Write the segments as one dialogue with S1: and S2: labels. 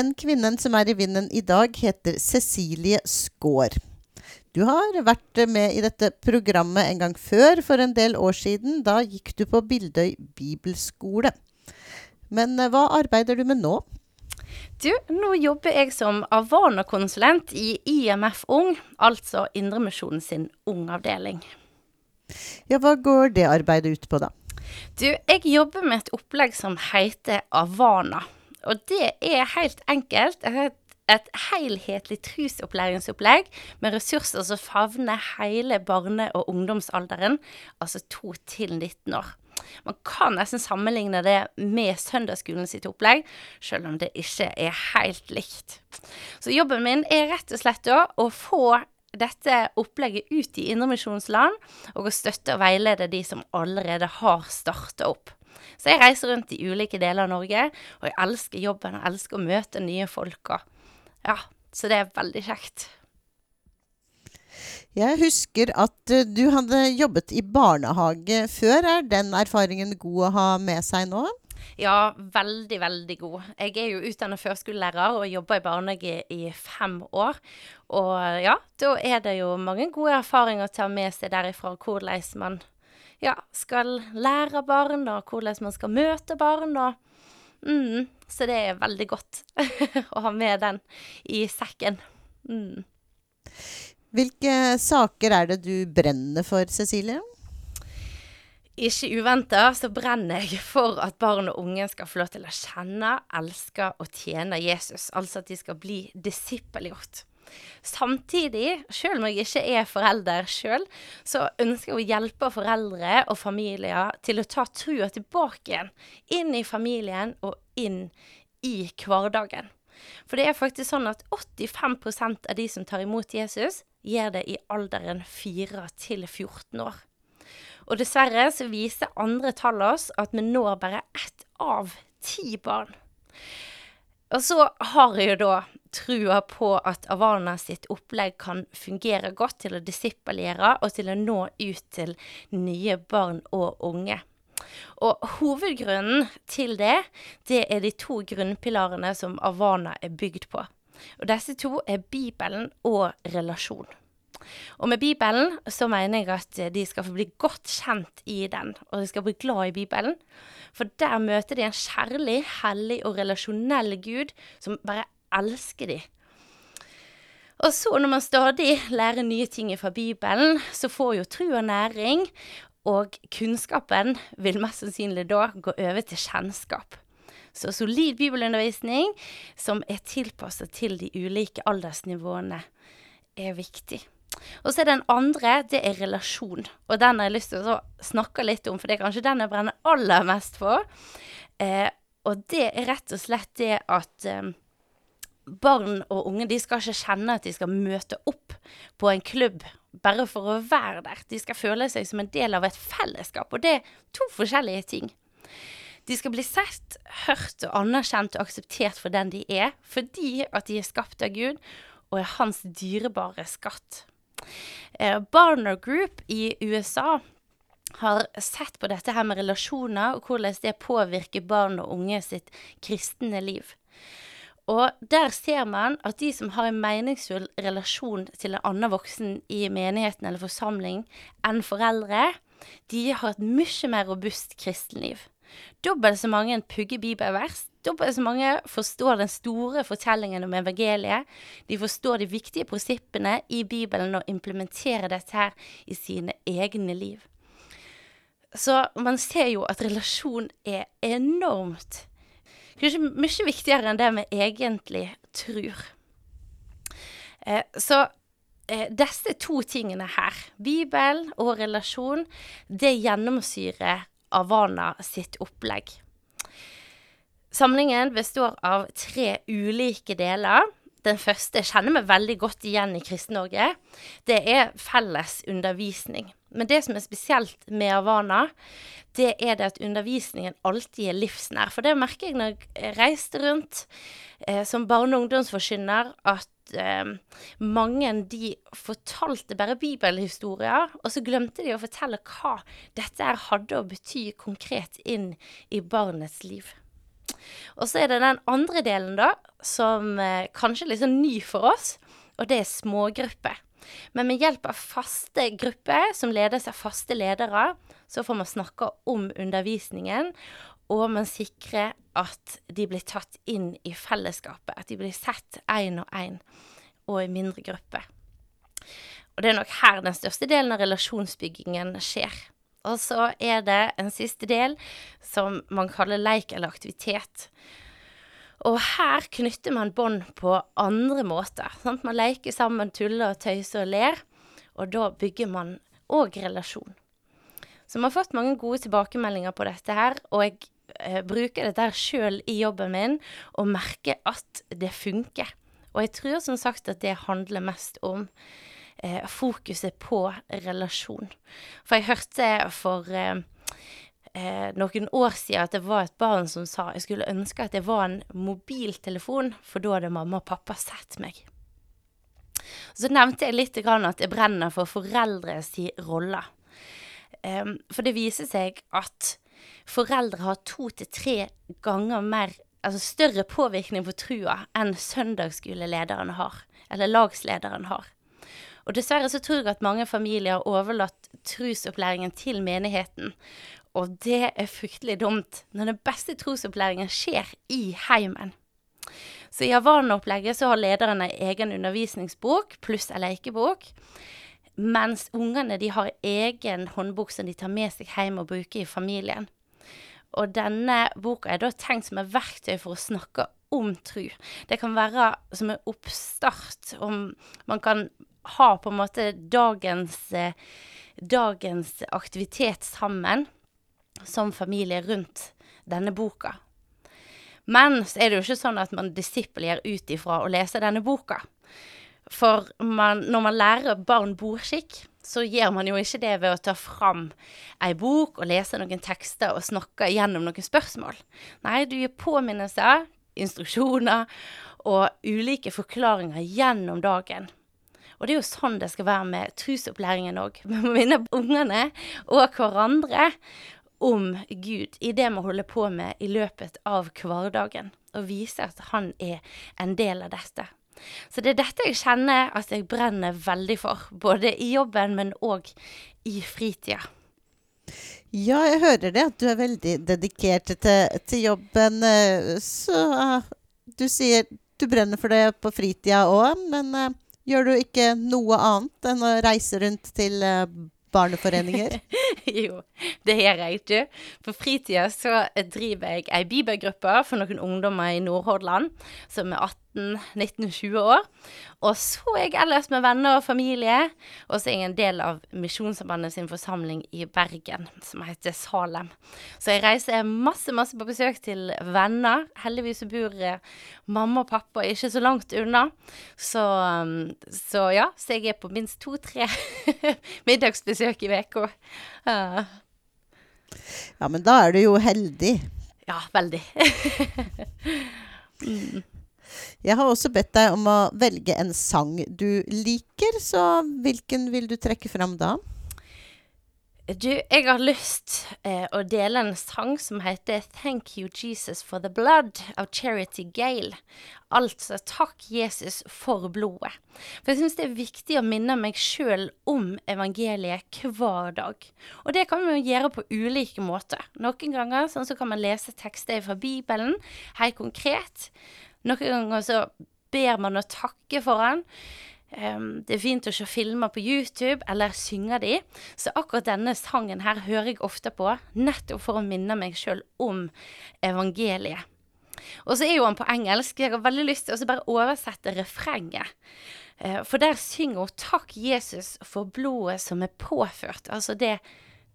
S1: Den kvinnen som er i vinden i dag, heter Cecilie Skaar. Du har vært med i dette programmet en gang før, for en del år siden. Da gikk du på Bildøy bibelskole. Men eh, hva arbeider du med nå?
S2: Du, nå jobber jeg som Avana-konsulent i IMF Ung, altså Indremisjonen sin Ung-avdeling.
S1: Ja, hva går det arbeidet ut på, da?
S2: Du, jeg jobber med et opplegg som heter Avana. Og det er helt enkelt et, et helhetlig trusopplæringsopplegg med ressurser som favner hele barne- og ungdomsalderen, altså 2 til 19 år. Man kan nesten sammenligne det med søndagsskolen sitt opplegg, selv om det ikke er helt likt. Så jobben min er rett og slett å få dette opplegget ut i Indremisjonsland, og å støtte og veilede de som allerede har starta opp. Så jeg reiser rundt i ulike deler av Norge, og jeg elsker jobben og elsker å møte nye folk. Og, ja, så det er veldig kjekt.
S1: Jeg husker at uh, du hadde jobbet i barnehage før. Er den erfaringen god å ha med seg nå?
S2: Ja, veldig, veldig god. Jeg er jo utdannet førskolelærer og jobber i barnehage i fem år. Og ja, da er det jo mange gode erfaringer å ta med seg derifra hvordan man ja, skal lære barn, og hvordan man skal møte barn. og mm, Så det er veldig godt å ha med den i sekken. Mm.
S1: Hvilke saker er det du brenner for, Cecilie?
S2: Ikke uventa så brenner jeg for at barn og unge skal få lov til å kjenne, elske og tjene Jesus. Altså at de skal bli disippelgjort. Samtidig, selv om jeg ikke er forelder sjøl, så ønsker jeg å hjelpe foreldre og familier til å ta trua tilbake igjen. Inn i familien og inn i hverdagen. For det er faktisk sånn at 85% av de som tar imot Jesus, gjør det i alderen 4 til 14 år. Og dessverre så viser andre tall oss at vi når bare ett av ti barn. Og så har jeg jo da trua på at Avana sitt opplegg kan fungere godt til å disippelgjøre og til å nå ut til nye barn og unge. Og hovedgrunnen til det, det er de to grunnpilarene som Avana er bygd på. Og disse to er Bibelen og relasjon. Og med Bibelen så mener jeg at de skal få bli godt kjent i den, og de skal bli glad i Bibelen. For der møter de en kjærlig, hellig og relasjonell Gud som bare elsker de. Og så når man stadig lærer nye ting fra Bibelen, så får jo trua næring, og kunnskapen vil mest sannsynlig da gå over til kjennskap. Så solid bibelundervisning som er tilpasset til de ulike aldersnivåene, er viktig. Og så er den andre, det er relasjon. Og den har jeg lyst til å snakke litt om, for det er kanskje den jeg brenner aller mest for. Eh, og det er rett og slett det at eh, barn og unge de skal ikke kjenne at de skal møte opp på en klubb bare for å være der. De skal føle seg som en del av et fellesskap, og det er to forskjellige ting. De skal bli sett, hørt og anerkjent og akseptert for den de er, fordi at de er skapt av Gud og er hans dyrebare skatt. Eh, Barner Group i USA har sett på dette her med relasjoner, og hvordan det påvirker barn og unge sitt kristne liv. Og der ser man at de som har en meningsfull relasjon til en annen voksen i menigheten eller forsamling enn foreldre, de har et mye mer robust kristenliv. Dobbelt så mange pugger bibelvers, dobbelt så mange forstår den store fortellingen om evangeliet. De forstår de viktige prinsippene i Bibelen og implementerer dette her i sine egne liv. Så man ser jo at relasjon er enormt Kanskje mye viktigere enn det vi egentlig tror. Eh, så eh, disse to tingene her, Bibel og relasjon, det gjennomsyrer Avana sitt opplegg. Samlingen består av tre ulike deler. Den første kjenner vi veldig godt igjen i Kristen-Norge. Det er felles undervisning. Men det som er spesielt med Havana, det er det at undervisningen alltid er livsnær. For det merker jeg når jeg reiste rundt eh, som barne- og ungdomsforkynner, at eh, mange de fortalte bare bibelhistorier, og så glemte de å fortelle hva dette hadde å bety konkret inn i barnets liv. Og så er det den andre delen, da, som eh, kanskje er litt sånn ny for oss, og det er smågrupper. Men med hjelp av faste grupper, som ledes av faste ledere, så får man snakke om undervisningen, og man sikrer at de blir tatt inn i fellesskapet. At de blir sett én og én, og i mindre grupper. Og det er nok her den største delen av relasjonsbyggingen skjer. Og så er det en siste del som man kaller leik eller aktivitet. Og her knytter man bånd på andre måter. Sant? Man leker sammen, tuller og tøyser og ler. Og da bygger man òg relasjon. Så vi har fått mange gode tilbakemeldinger på dette her, og jeg eh, bruker dette her sjøl i jobben min og merker at det funker. Og jeg tror som sagt at det handler mest om eh, fokuset på relasjon. For jeg hørte for eh, eh, noen år siden at det var et barn som sa jeg skulle ønske at det var en mobiltelefon, for da hadde mamma og pappa sett meg. Så nevnte jeg litt at jeg brenner for foreldres rolle. Um, for det viser seg at foreldre har to til tre ganger mer, altså større påvirkning på trua enn søndagsskolelederen har, eller lagslederen har. Og dessverre så tror jeg at mange familier har overlatt trusopplæringen til menigheten. Og det er fryktelig dumt når den beste trosopplæringen skjer i heimen. Så i Havana-opplegget så har lederen en egen undervisningsbok pluss en lekebok. Mens ungene de har egen håndbok som de tar med seg hjem og bruker i familien. Og denne boka er da tenkt som et verktøy for å snakke om tru. Det kan være som en oppstart, om man kan ha på en måte dagens, eh, dagens aktivitet sammen som familie rundt denne boka. Men så er det jo ikke sånn at man disippelgjør ut ifra å lese denne boka. For man, når man lærer barn bordskikk, så gjør man jo ikke det ved å ta fram ei bok og lese noen tekster og snakke gjennom noen spørsmål. Nei, du gir påminnelser, instruksjoner og ulike forklaringer gjennom dagen. Og det er jo sånn det skal være med trusopplæringen òg. Vi må minne ungene og hverandre om Gud i det vi holder på med i løpet av hverdagen, og vise at han er en del av dette. Så det er dette jeg kjenner at jeg brenner veldig for, både i jobben, men òg i fritida.
S1: Ja, jeg hører det, at du er veldig dedikert til, til jobben. Eh, så uh, du sier du brenner for det på fritida òg, men uh, gjør du ikke noe annet enn å reise rundt til uh, barneforeninger?
S2: jo, det gjør jeg, du. På fritida så driver jeg ei bibelgruppe for noen ungdommer i Nordhordland som er 18-19-20 år. Og så er jeg ellers med venner og familie. Og så er jeg en del av Misjonssambandet sin forsamling i Bergen, som heter Salem. Så jeg reiser masse, masse på besøk til venner. Heldigvis bor eh, mamma og pappa ikke så langt unna. Så, um, så ja, så jeg er på minst to-tre middagsbesøk i uka. Uh.
S1: Ja, men da er du jo heldig.
S2: Ja, veldig.
S1: mm. Jeg har også bedt deg om å velge en sang du liker, så hvilken vil du trekke fram da?
S2: Du, jeg har lyst eh, å dele en sang som heter 'Thank You Jesus for the Blood' av Charity Gale. Altså 'Takk, Jesus, for blodet'. For jeg syns det er viktig å minne meg sjøl om evangeliet hver dag. Og det kan man gjøre på ulike måter. Noen ganger sånn så kan man lese tekster fra Bibelen, helt konkret. Noen ganger så ber man å takke for den. Um, det er fint å se filmer på YouTube, eller synge de. Så akkurat denne sangen her hører jeg ofte på, nettopp for å minne meg sjøl om evangeliet. Og så er jo han på engelsk. Jeg har veldig lyst til å bare oversette refrenget. Eh, for der synger hun 'Takk, Jesus, for blodet som er påført'. Altså det,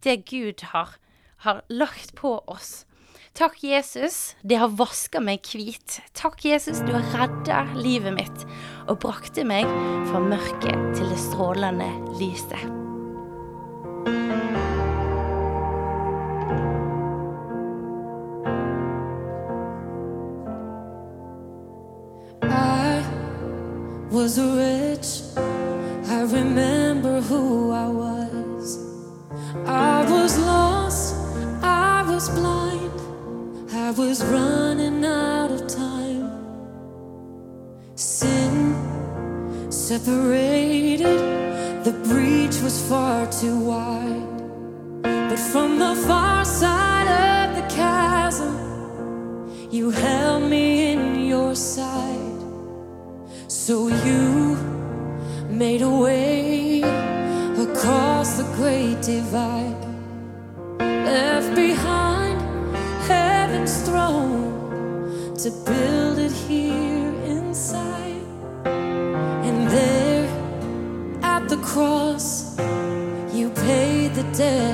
S2: det Gud har, har lagt på oss. Takk, Jesus, det har vaska meg hvit. Takk, Jesus, du har redda livet mitt og brakte meg fra mørket til det strålende lyset.
S3: I was a rich separated, the breach was far too wide. But from the far side of the chasm, you held me in your sight. So you made a way across the great divide, left behind heaven's throne to build. do.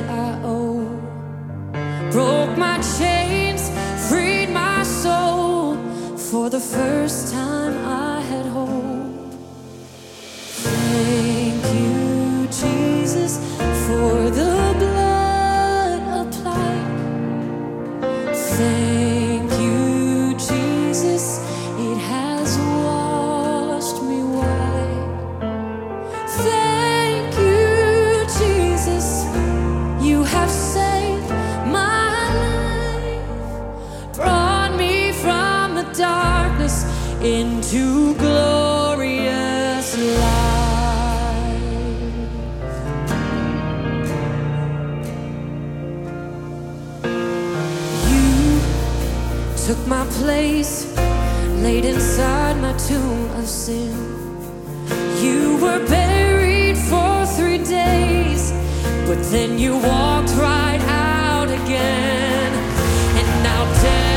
S3: into glorious life. You took my place, laid inside my tomb of sin. You were buried for three days, but then you walked right out again, and now death.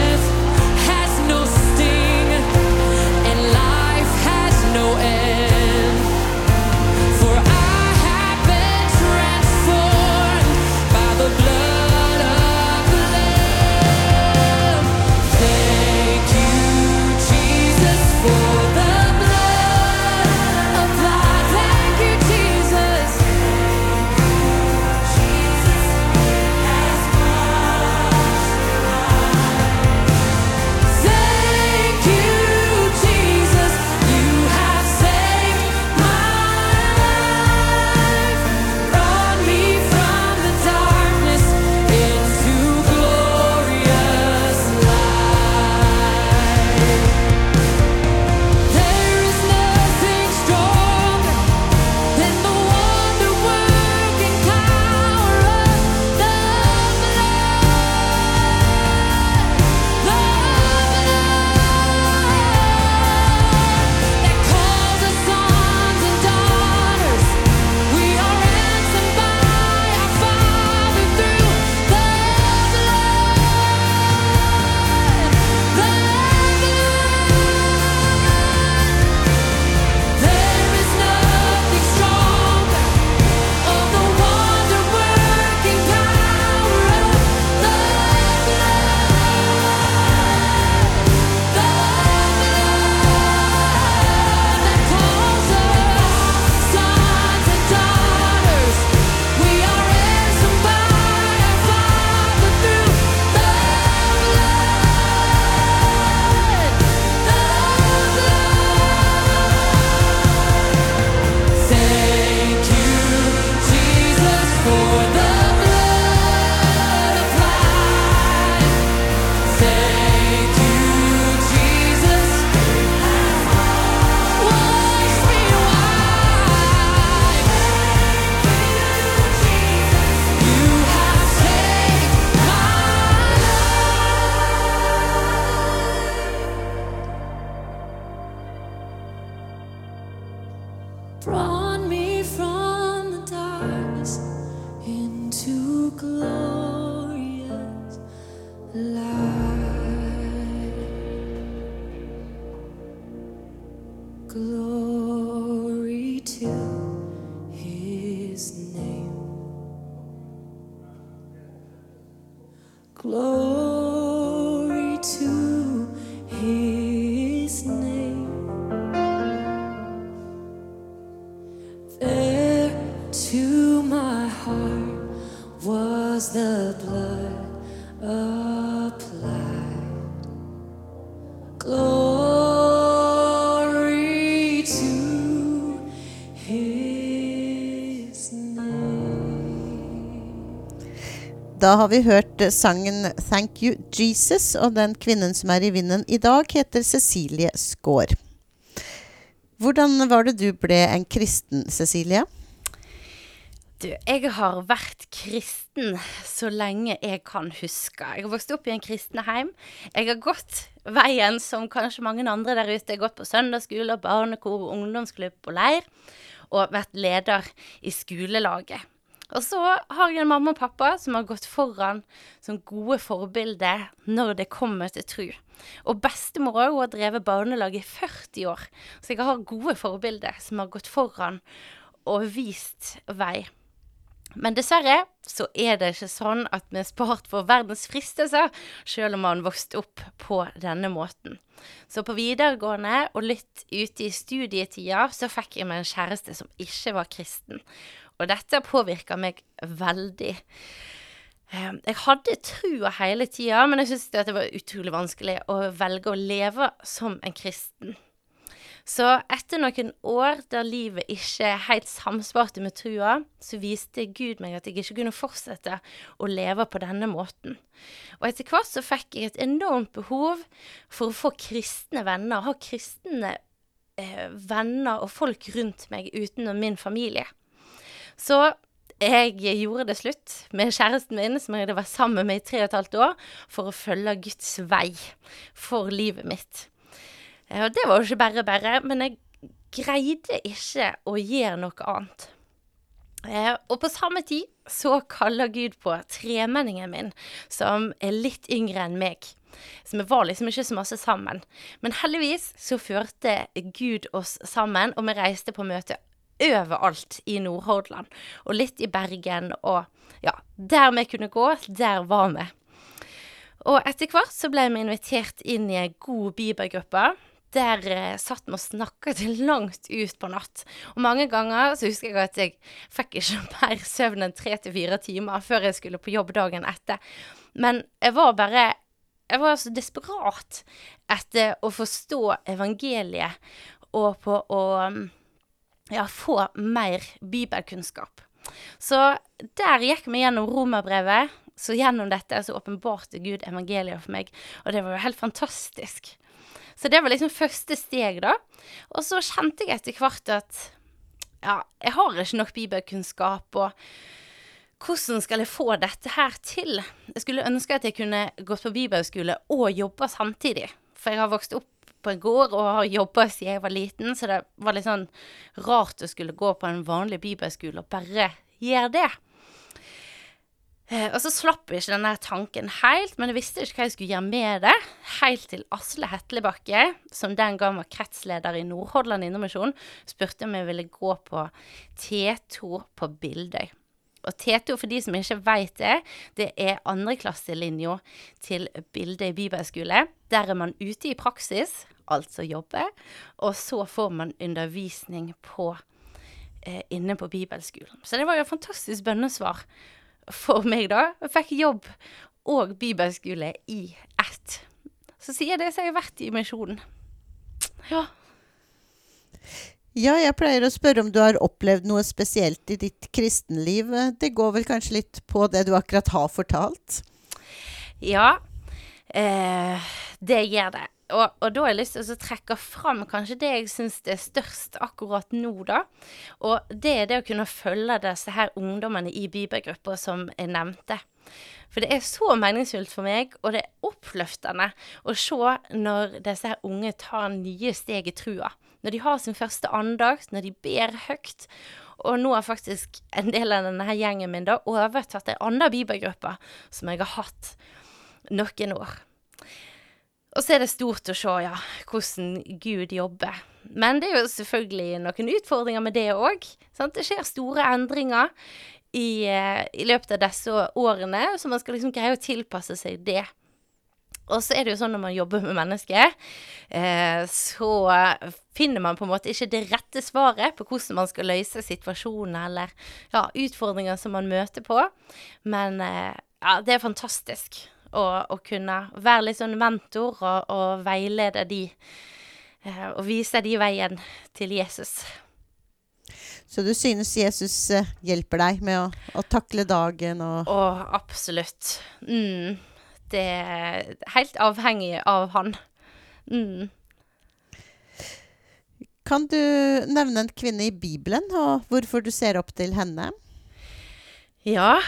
S3: say Glory to his name. There to my heart was the blood applied. Glory to his name.
S1: Da har vi hørt eh, sangen 'Thank You Jesus', og den kvinnen som er i vinden i dag, heter Cecilie Skaar. Hvordan var det du ble en kristen, Cecilie?
S2: Du, jeg har vært kristen så lenge jeg kan huske. Jeg har vokst opp i en kristenheim. Jeg har gått veien som kanskje mange andre der ute. Jeg har gått på søndagsskole, barnekor, ungdomsklubb og leir. Og vært leder i skolelaget. Og så har jeg en mamma og pappa som har gått foran som gode forbilder når det kommer til tru. Og bestemor òg, hun har drevet barnelag i 40 år. Så jeg har gode forbilder som har gått foran og vist vei. Men dessverre så er det ikke sånn at vi er spart for verdens fristelser, selv om man vokste opp på denne måten. Så på videregående og litt ute i studietida så fikk jeg meg en kjæreste som ikke var kristen. Og dette påvirka meg veldig. Eh, Jeg hadde trua hele tida, men jeg syntes det var utrolig vanskelig å velge å leve som en kristen. Så etter noen år der livet ikke helt samsvarte med trua, så viste Gud meg at jeg ikke kunne fortsette å leve på denne måten. Og etter hvert så fikk jeg et enormt behov for å få kristne venner, ha kristne eh, venner og folk rundt meg utenom min familie. Så jeg gjorde det slutt med kjæresten min, som jeg hadde vært sammen med i tre og et halvt år, for å følge Guds vei for livet mitt. Eh, Og det var jo ikke bare bare, men jeg greide ikke å gjøre noe annet. Eh, og på samme tid så kaller Gud på tremenningen min, som er litt yngre enn meg. Så vi var liksom ikke så masse sammen. Men heldigvis så førte Gud oss sammen, og vi reiste på møte overalt i Nordhordland. Og litt i Bergen, og ja, der vi kunne gå, der var vi. Og etter hvert så ble vi invitert inn i ei god bibelgruppe. Der eh, satt vi og snakka til langt ut på natt. Og mange ganger så husker jeg at jeg fikk ikke mer søvn enn tre til fire timer før jeg skulle på jobb dagen etter. Men jeg var bare Jeg var så desperat etter å forstå evangeliet og på å ja, få mer bibelkunnskap. Så der gikk vi gjennom romerbrevet. Så gjennom dette så åpenbarte Gud evangeliet for meg, og det var jo helt fantastisk. Så det var liksom første steg, da. Og så kjente jeg etter hvert at ja, jeg har ikke nok bibelkunnskap, og hvordan skal jeg få dette her til? Jeg skulle ønske at jeg kunne gått på bibelskole og jobba samtidig, for jeg har vokst opp på en gård og har jobba siden jeg var liten, så det var litt sånn rart å skulle gå på en vanlig bibelskole og bare gjøre det. Eh, og så slapp jeg ikke denne tanken helt, men jeg visste ikke hva jeg skulle gjøre med det. Helt til Asle Hetlebakke, som den gang var kretsleder i Nordhordland Indremisjon, spurte om jeg ville gå på T2 på Bildøy. Og T2, for de som ikke vet det, det er andreklasselinja til Bildøy bibelskole. Der er man ute i praksis, altså jobbe. og så får man undervisning på, eh, inne på bibelskolen. Så det var jo et fantastisk bønnesvar for meg, da. Jeg fikk jobb og bibelskole i ett. Så sier det, har jeg vært i misjonen. Ja.
S1: Ja, jeg pleier å spørre om du har opplevd noe spesielt i ditt kristenliv. Det går vel kanskje litt på det du akkurat har fortalt?
S2: Ja, eh, det gjør det. Og, og da har jeg lyst til å trekke fram kanskje det jeg syns er størst akkurat nå, da. Og det er det å kunne følge disse her ungdommene i bibelgruppa som jeg nevnte. For det er så meningsfullt for meg, og det er oppløftende å se når disse her unge tar nye steg i trua. Når de har sin første andakt, når de ber høyt. Og nå har faktisk en del av denne gjengen min da overtatt en annen bibelgruppe som jeg har hatt noen år. Og så er det stort å se ja, hvordan Gud jobber. Men det er jo selvfølgelig noen utfordringer med det òg. Det skjer store endringer i, eh, i løpet av disse årene, så man skal liksom greie å tilpasse seg det. Og så er det jo sånn når man jobber med mennesker, eh, så finner man på en måte ikke det rette svaret på hvordan man skal løse situasjoner eller ja, utfordringer som man møter på. Men eh, ja, det er fantastisk å, å kunne være litt sånn mentor og, og veilede de. Eh, og vise de veien til Jesus.
S1: Så du synes Jesus eh, hjelper deg med å, å takle dagen og
S2: Å, absolutt. Mm. Det er helt avhengig av han. Mm.
S1: Kan du nevne en kvinne i Bibelen, og hvorfor du ser opp til henne?
S2: Ja,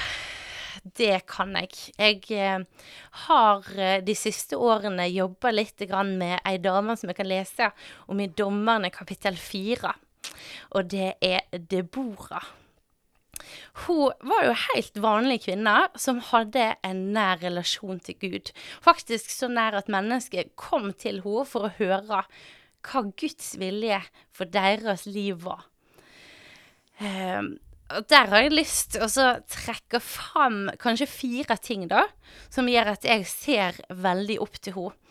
S2: det kan jeg. Jeg eh, har eh, de siste årene jobba litt med ei dame som jeg kan lese om i Dommerne kapittel fire. Og det er Debora. Hun var jo helt vanlig kvinne som hadde en nær relasjon til Gud. Faktisk så nær at mennesket kom til henne for å høre hva Guds vilje for deres liv var. Ehm, og der har jeg lyst til å trekke fram kanskje fire ting, da, som gjør at jeg ser veldig opp til henne.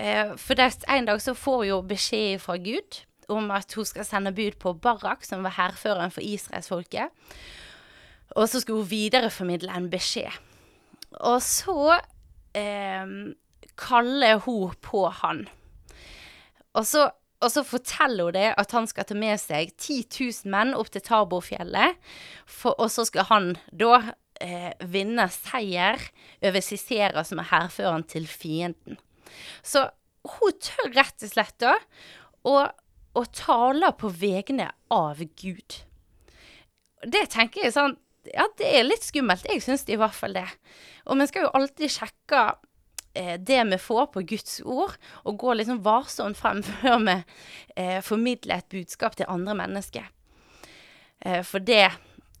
S2: Eh, for en dag så får hun jo beskjed fra Gud om at hun skal sende bud på Barak, som var hærføreren for israelsfolket. Og så skulle hun videreformidle en beskjed. Og så eh, kaller hun på han. Og så, og så forteller hun det at han skal ta med seg 10 000 menn opp til Taborfjellet. For, og så skal han da eh, vinne seier over Sisera, som er hærføreren til fienden. Så hun tør rett og slett da å, tale på vegne av Gud. Det tenker jeg sånn Ja, det er litt skummelt. Jeg syns i hvert fall det. Og vi skal jo alltid sjekke eh, det vi får på Guds ord, og gå liksom varsomt frem før vi eh, formidler et budskap til andre mennesker. Eh, for det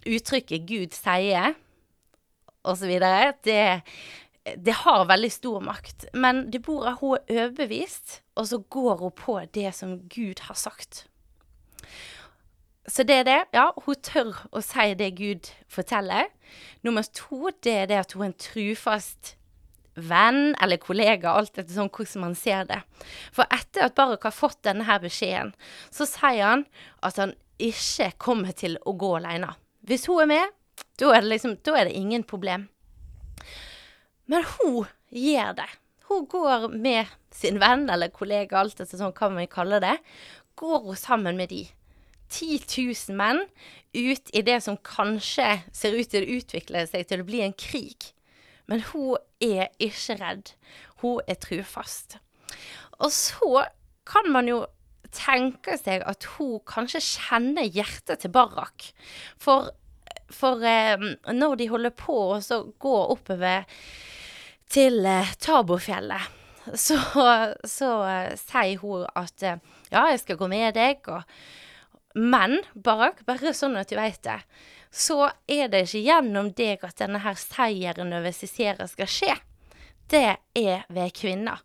S2: uttrykket Gud sier, osv., det, det har veldig stor makt. Men Deborah hun er overbevist, og så går hun på det som Gud har sagt. Så det er det. Ja, hun tør å si det Gud forteller. Nummer to, det er det at hun er en trufast venn eller kollega, alt etter sånn hvordan man ser det. For etter at Barak har fått denne her beskjeden, så sier han at han ikke kommer til å gå alene. Hvis hun er med, da er det liksom, da er det ingen problem. Men hun gjør det. Hun går med sin venn eller kollega, alt etter sånn hva man kaller det, går hun sammen med de. 10 000 menn ut i det som kanskje ser ut til å utvikle seg til å bli en krig. Men hun er ikke redd. Hun er trufast. Og så kan man jo tenke seg at hun kanskje kjenner hjertet til Barak. For, for eh, når de holder på å gå oppover til eh, Tabofjellet, så, så eh, sier hun at eh, ja, jeg skal gå med deg, og men Barak, bare sånn at du vet det, så er det ikke gjennom deg at denne her seieren over Cicera skal skje. Det er ved kvinner.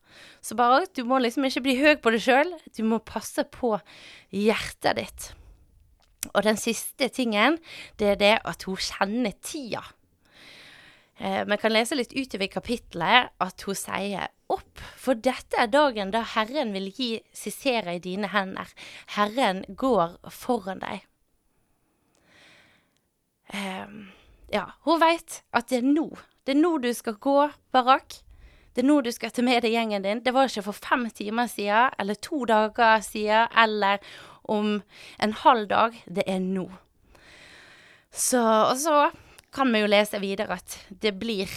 S2: Så bare du må liksom ikke bli høy på deg sjøl. Du må passe på hjertet ditt. Og den siste tingen, det er det at hun kjenner tida. Eh, Vi kan lese litt utover kapittelet at hun sier opp, for dette er dagen da Herren vil gi Cicera i dine hender. Herren går foran deg. Eh, ja, hun veit at det er nå. Det er nå du skal gå, Barak. Det er nå du skal ta med deg gjengen din. Det var ikke for fem timer siden, eller to dager siden, eller om en halv dag. Det er nå. Så, og så kan vi jo lese videre at det blir,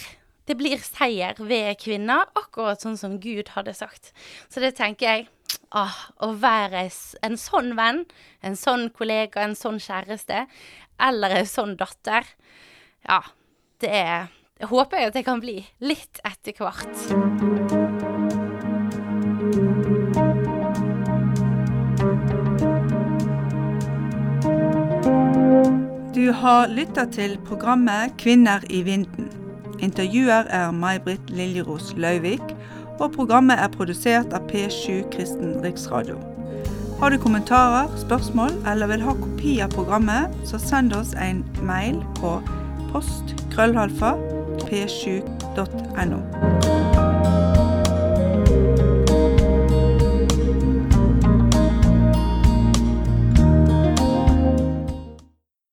S2: det blir seier ved kvinner, akkurat sånn som Gud hadde sagt. Så det tenker jeg ah, Å være en sånn venn, en sånn kollega, en sånn kjæreste, eller en sånn datter, ja, det er Jeg håper at det kan bli litt etter hvert.
S4: Du har lytta til programmet Kvinner i vinden. Intervjuer er May-Britt Liljeros Løyvik, og programmet er produsert av P7 Kristen Riksradio. Har du kommentarer, spørsmål eller vil ha kopi av programmet, så send oss en mail på post krøllhalfa p7.no.